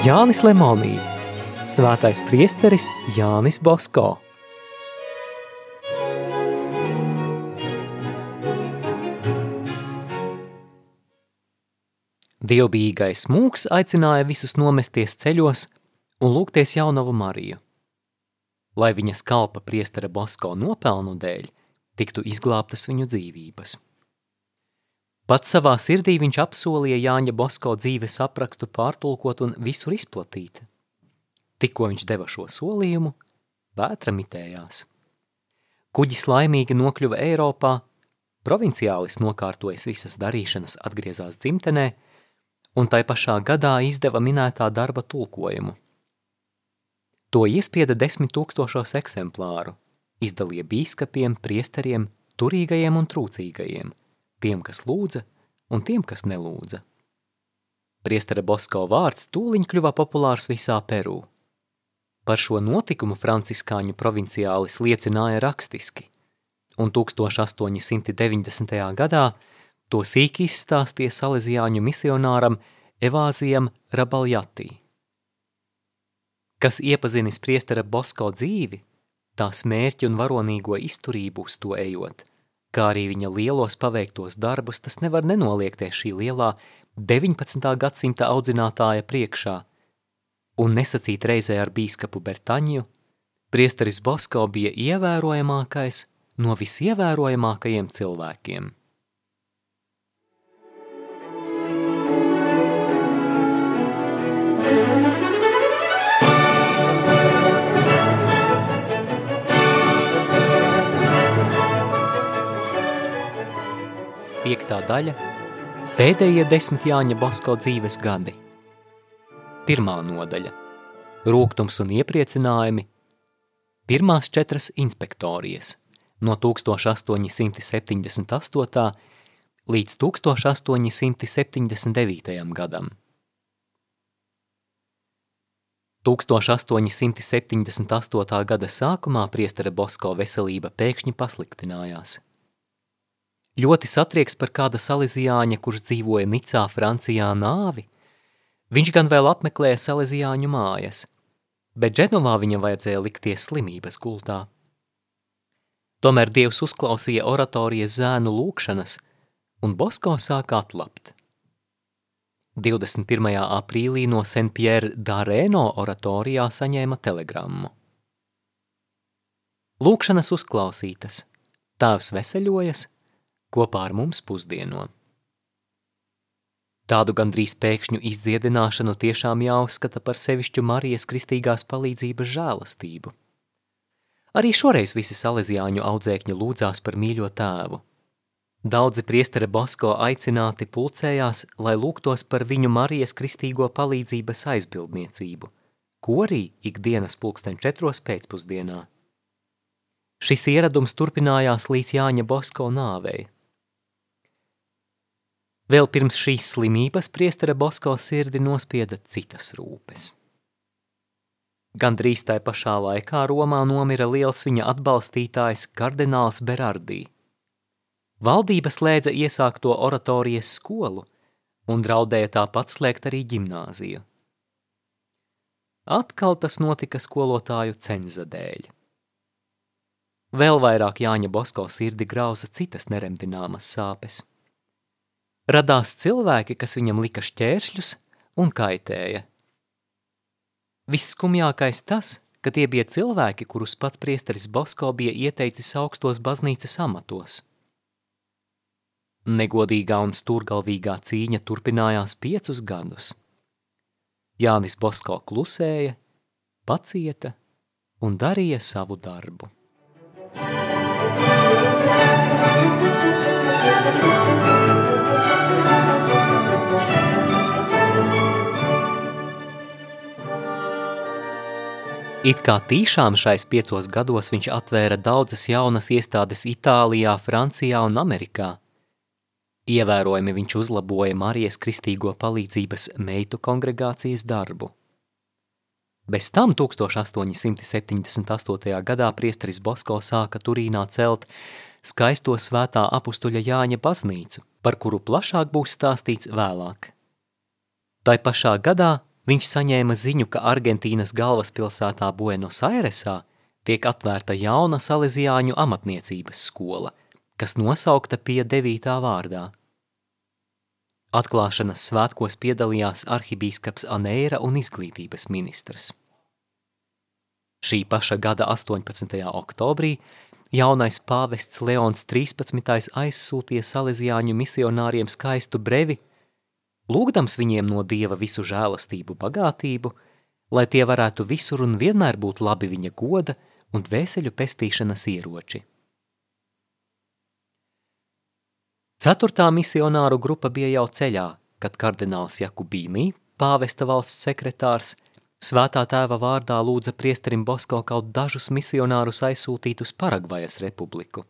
Jānis Lemonī, svētais priesteris Jānis Bosko. Dievbijīgais mūks aicināja visus nomesties ceļos un lūgties jaunavu Mariju. Lai viņas kalpa priestera Bosko nopelnu dēļ, tiktu izglābtas viņu dzīvības. Pats savā sirdī viņš apsolīja Jāņa Bosko dzīves aprakstu pārtulkot un visur izplatīt. Tikko viņš deva šo solījumu, vētra mitējās. Kuģis laimīgi nokļuva Eiropā, provinciālis nokārtojas visas darīšanas atgriezās dzimtenē, un tai pašā gadā izdeva minētā darba tulkojumu. To iespieda desmit tūkstošos eksemplāru, izdalīja bīskapiem, priesteriem, turīgajiem un trūcīgajiem, tiem, kas lūdza un tiem, kas nelūdza. Priestera Bosko vārds tūliņ kļuva populārs visā Perū. Par šo notikumu franciskāņu provinciālis liecināja rakstiski, un 1890. gadā to sīki izstāstīja salezijāņu misionāram Evāzijam Rabaljatī. Kas iepazinis priestera Bosko dzīvi, tās mērķi un varonīgo izturību uz to ejot, kā arī viņa lielos paveiktos darbus, tas nevar nenoliekties šī lielā 19. gadsimta audzinātāja priekšā un nesacīt reizē ar bīskapu Bertaņu, priesteris Bosko bija ievērojamākais no visievērojamākajiem cilvēkiem. Piektā daļa – pēdējie desmit Jāņa Bosko dzīves gadi. Pirmā nodaļa – rūgtums un iepriecinājumi. Pirmās četras inspektorijas no 1878. līdz 1879. gadam. 1878. gada sākumā priestera Bosko veselība pēkšņi pasliktinājās – ļoti satrieks par kāda salezijāņa, kurš dzīvoja Nicā, Francijā nāvi. Viņš gan vēl apmeklēja salezijāņu mājas, bet Dženovā viņam vajadzēja likties slimības gultā. Tomēr Dievs uzklausīja oratorijas zēnu lūkšanas, un Bosko sāka atlapt. 21. aprīlī no Saint-Pierre d'Areno oratorijā saņēma telegrammu. Lūkšanas uzklausītas, tēvs veseļojas, kopā ar mums pusdieno. Tādu gandrīz pēkšņu izdziedināšanu tiešām jāuzskata par sevišķu Marijas kristīgās palīdzības žēlastību. Arī šoreiz visi salezijāņu audzēkņi lūdzās par mīļo tēvu. Daudzi priestere Bosko aicināti pulcējās, lai lūgtos par viņu Marijas kristīgo palīdzības aizbildniecību, ko arī ikdienas pulksten četros pēcpusdienā. Šis ieradums turpinājās līdz Jāņa Bosko nāvei. Vēl pirms šīs slimības priestera Bosko sirdi nospieda citas rūpes. Gandrīz tai pašā laikā Romā nomira liels viņa atbalstītājs kardināls Berardī. Valdība slēdza iesākto oratorijas skolu un draudēja tāpat slēgt arī ģimnāziju. Atkal tas notika skolotāju cenza dēļ. Vēl vairāk Jāņa Bosko sirdi grauza citas neremdināmas sāpes – radās cilvēki, kas viņam lika šķēršļus un kaitēja. Visskumjākais tas, ka tie bija cilvēki, kurus pats priesteris Bosko bija ieteicis augstos baznīcas amatos. Negodīgā un stūrgalvīgā cīņa turpinājās piecus gadus. Jānis Bosko klusēja, pacieta un darīja savu darbu. It kā tīšām šais piecos gados viņš atvēra daudzas jaunas iestādes Itālijā, Francijā un Amerikā. Ievērojami viņš uzlaboja Marijas kristīgo palīdzības meitu kongregācijas darbu. Bez tam 1878. gadā priesteris Bosko sāka Turīnā celt skaisto svētā apustuļa Jāņa baznīcu, par kuru plašāk būs stāstīts vēlāk. Tai pašā gadā viņš saņēma ziņu, ka Argentīnas galvaspilsētā Buenos Airesā tiek atvērta jauna salesiāņu amatniecības skola, kas nosaukta pie devītā vārdā. Atklāšanas svētkos piedalījās arhibīskaps Aneira un izglītības ministrs. Šī paša gada 18. oktobrī jaunais pāvests Leons 13. aizsūtīja salesiāņu misionāriem skaistu brevi, lūgdams viņiem no Dieva visu žēlastību bagātību, lai tie varētu visur un vienmēr būt labi viņa goda un dvēseļu pestīšanas ieroči. Ceturtā misionāru grupa bija jau ceļā, kad kardināls Jakubīnī, pāvesta valsts sekretārs, Svētā tēva vārdā lūdza priesterim Bosko kaut dažus misionārus aizsūtīt uz Paragvajas republiku.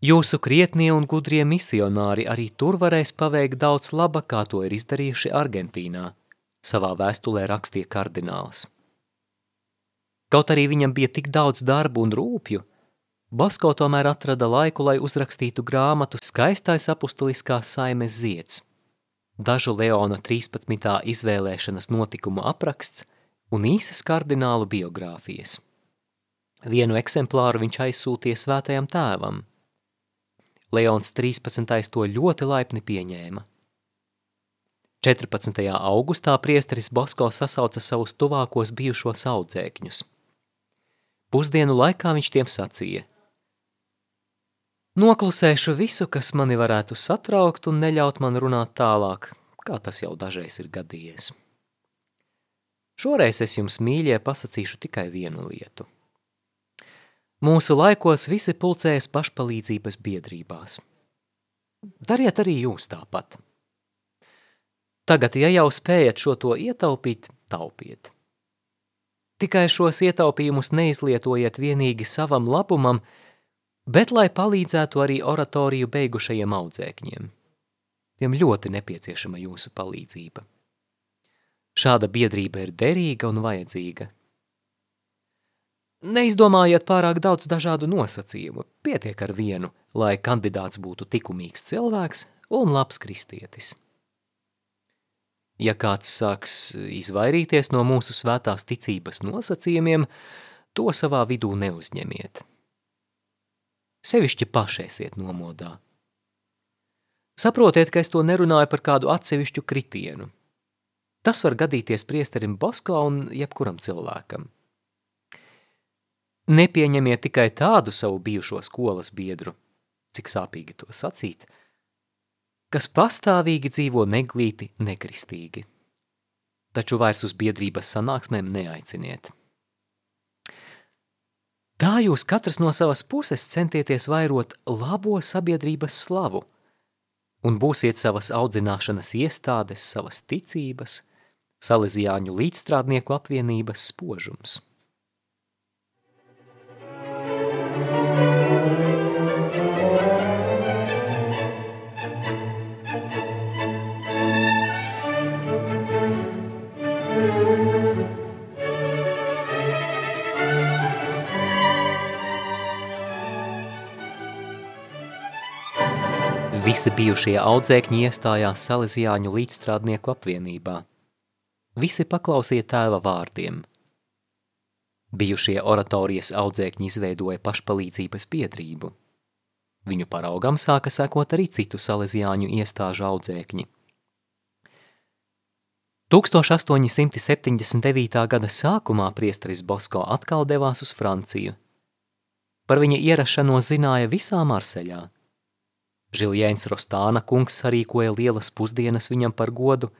Jūsu krietnie un gudrie misionāri arī tur varēs paveikt daudz laba, kā to ir izdarījuši Argentīnā, savā vēstulē rakstīja kardināls. Kaut arī viņam bija tik daudz darbu un rūpju, Basko tomēr atrada laiku, lai uzrakstītu grāmatu skaistais apustuliskās saimes zieds – dažu Leona 13. izvēlēšanas notikumu apraksts un īsas kardinālu biogrāfijas. Vienu eksemplāru viņš aizsūtīja svētajam tēvam. Leons 13. to ļoti laipni pieņēma. 14. augustā priesteris Bosko sasauca savus tuvākos bijušos audzēkņus. Pusdienu laikā viņš tiem sacīja – Noklusēšu visu, kas mani varētu satraukt un neļaut man runāt tālāk, kā tas jau dažreiz ir gadījies. Šoreiz es jums, mīļie, pasacīšu tikai vienu lietu. Mūsu laikos visi pulcējas pašpalīdzības biedrībās. Dariet arī jūs tāpat. Tagad, ja jau spējat šo to ietaupīt, taupiet. Tikai šos ietaupījumus neizlietojiet vienīgi savam labumam, bet lai palīdzētu arī oratoriju beigušajiem audzēkņiem. Tiem ļoti nepieciešama jūsu palīdzība. Šāda biedrība ir derīga un vajadzīga. Neizdomājiet pārāk daudz dažādu nosacījumu, pietiek ar vienu, lai kandidāts būtu tikumīgs cilvēks un labs kristietis. Ja kāds sāks izvairīties no mūsu svētās ticības nosacījumiem, to savā vidū neuzņemiet – sevišķi pašēsiet nomodā. Saprotiet, ka es to nerunāju par kādu atsevišķu kritienu. Tas var gadīties priesterim Bosko un jebkuram cilvēkam. Nepieņemiet tikai tādu savu bijušo skolas biedru, cik sāpīgi to sacīt, kas pastāvīgi dzīvo neglīti nekristīgi. Taču vairs uz biedrības sanāksmēm neaiciniet. Tā jūs katrs no savas puses centieties vairot labo sabiedrības slavu un būsiet savas audzināšanas iestādes, savas ticības, salezijāņu līdzstrādnieku apvienības spožums. Visi bijušie audzēkņi iestājās Salesiāņu līdzstrādnieku apvienībā. Visi paklausīja tēva vārdiem. Bijušie oratorijas audzēkņi izveidoja pašpalīdzības biedrību. Viņu paraugam sāka sekot arī citu Salesiāņu iestāžu audzēkņi. 1879. gada sākumā priesteris Bosko atkal devās uz Franciju. Par viņa ierašanos zināja visā Marseļā – Žiljēns Rostāna kungs sarīkoja lielas pusdienas viņam par godu,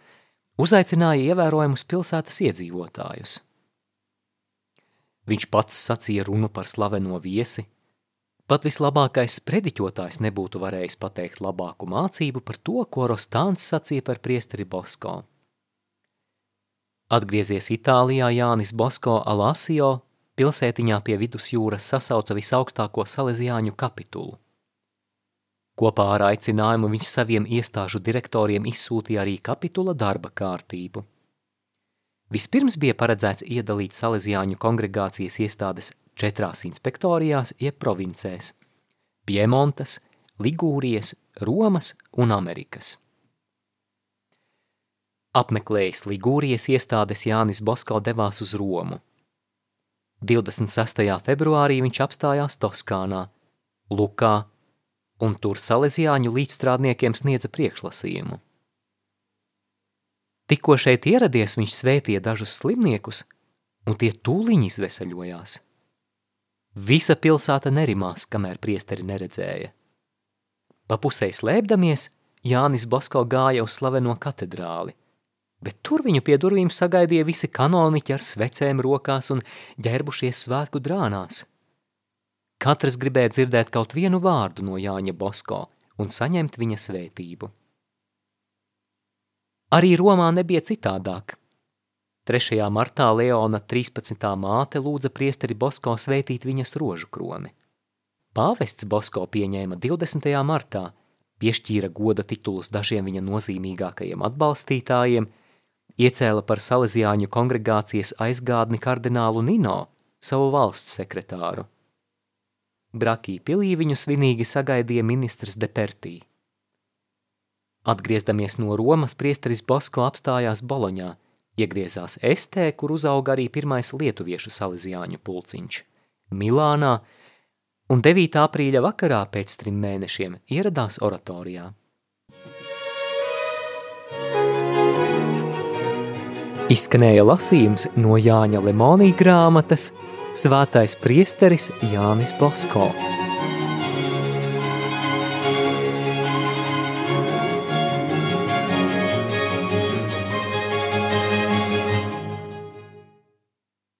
uzaicināja ievērojumus pilsētas iedzīvotājus. Viņš pats sacīja runu par slaveno viesi, pat vislabākais prediķotājs nebūtu varējis pateikt labāku mācību par to, ko Rostāns sacīja par priesteri Bosko. Atgriezies Itālijā Jānis Bosko Alasio pilsētiņā pie vidusjūras sasauca visaugstāko salesiāņu kapitulu – Kopā ar aicinājumu viņš saviem iestāžu direktoriem izsūtīja arī kapitula darba kārtību. Vispirms bija paredzēts iedalīt Salesiāņu kongregācijas iestādes četrās inspektorijās jeb provincēs – Piemontas, Ligūrijas, Romas un Amerikas. Apmeklējis Ligūrijas iestādes Jānis Bosko devās uz Romu. 26. februārī viņš apstājās Toskānā, Lukā, un tur salesiāņu līdzstrādniekiem sniedza priekšlasījumu. Tikko šeit ieradies, viņš svētīja dažus slimniekus, un tie tūliņ izveseļojās. Visa pilsēta nerimās, kamēr priesteri neredzēja. Pa pusē slēpdamies, Jānis Basko gāja uz slaveno katedrāli, bet tur viņu pie durvīm sagaidīja visi kanoniķi ar svecēm rokās un ģērbušies svētku drānās. Katrs gribēja dzirdēt kaut vienu vārdu no Jāņa Bosko un saņemt viņa svētību. Arī Romā nebija citādāk. 3. martā Leona 13. māte lūdza priesteri Bosko sveitīt viņas rožu kroni. Pāvests Bosko pieņēma 20. martā, piešķīra goda titulus dažiem viņa nozīmīgākajiem atbalstītājiem, iecēla par Salesiāņu kongregācijas aizgādni kardinālu Nino, savu valsts sekretāru. Brakī pilī viņu svinīgi sagaidīja ministrs Depertī. Atgriezdamies no Romas, priesteris Bosko apstājās Boloņā, iegriezās Estē, kur uzauga arī pirmais lietuviešu saliziāņu pulciņš. Milānā un 9. aprīļa vakarā pēc trim mēnešiem ieradās oratorijā. Izskanēja lasījums no Jāņa Lemonī grāmatas Svētais priesteris Jānis Bosko.